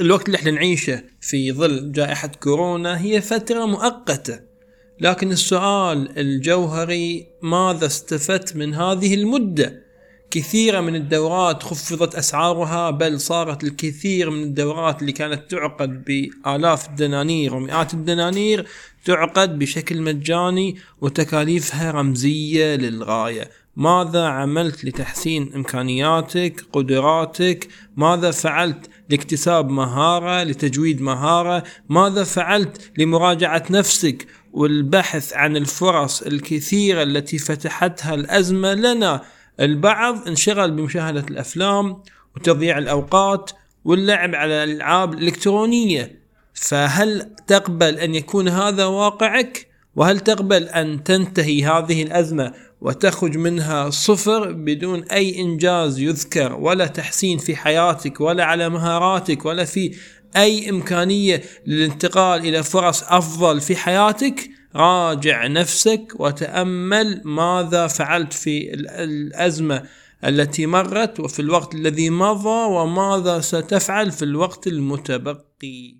الوقت اللي إحنا نعيشه في ظل جائحة كورونا هي فترة مؤقتة. لكن السؤال الجوهري ماذا استفدت من هذه المدة؟ كثيرة من الدورات خفضت أسعارها بل صارت الكثير من الدورات اللي كانت تعقد بآلاف الدنانير ومئات الدنانير تعقد بشكل مجاني وتكاليفها رمزية للغاية. ماذا عملت لتحسين إمكانياتك قدراتك؟ ماذا فعلت لاكتساب مهارة لتجويد مهارة؟ ماذا فعلت لمراجعة نفسك؟ والبحث عن الفرص الكثيرة التي فتحتها الأزمة لنا البعض انشغل بمشاهدة الأفلام وتضييع الأوقات واللعب على الألعاب الإلكترونية. فهل تقبل أن يكون هذا واقعك؟ وهل تقبل أن تنتهي هذه الأزمة وتخرج منها صفر بدون أي إنجاز يذكر ولا تحسين في حياتك ولا على مهاراتك ولا في أي إمكانية للانتقال إلى فرص أفضل في حياتك؟ راجع نفسك وتأمل ماذا فعلت في الأزمة التي مرت وفي الوقت الذي مضى وماذا ستفعل في الوقت المتبقي.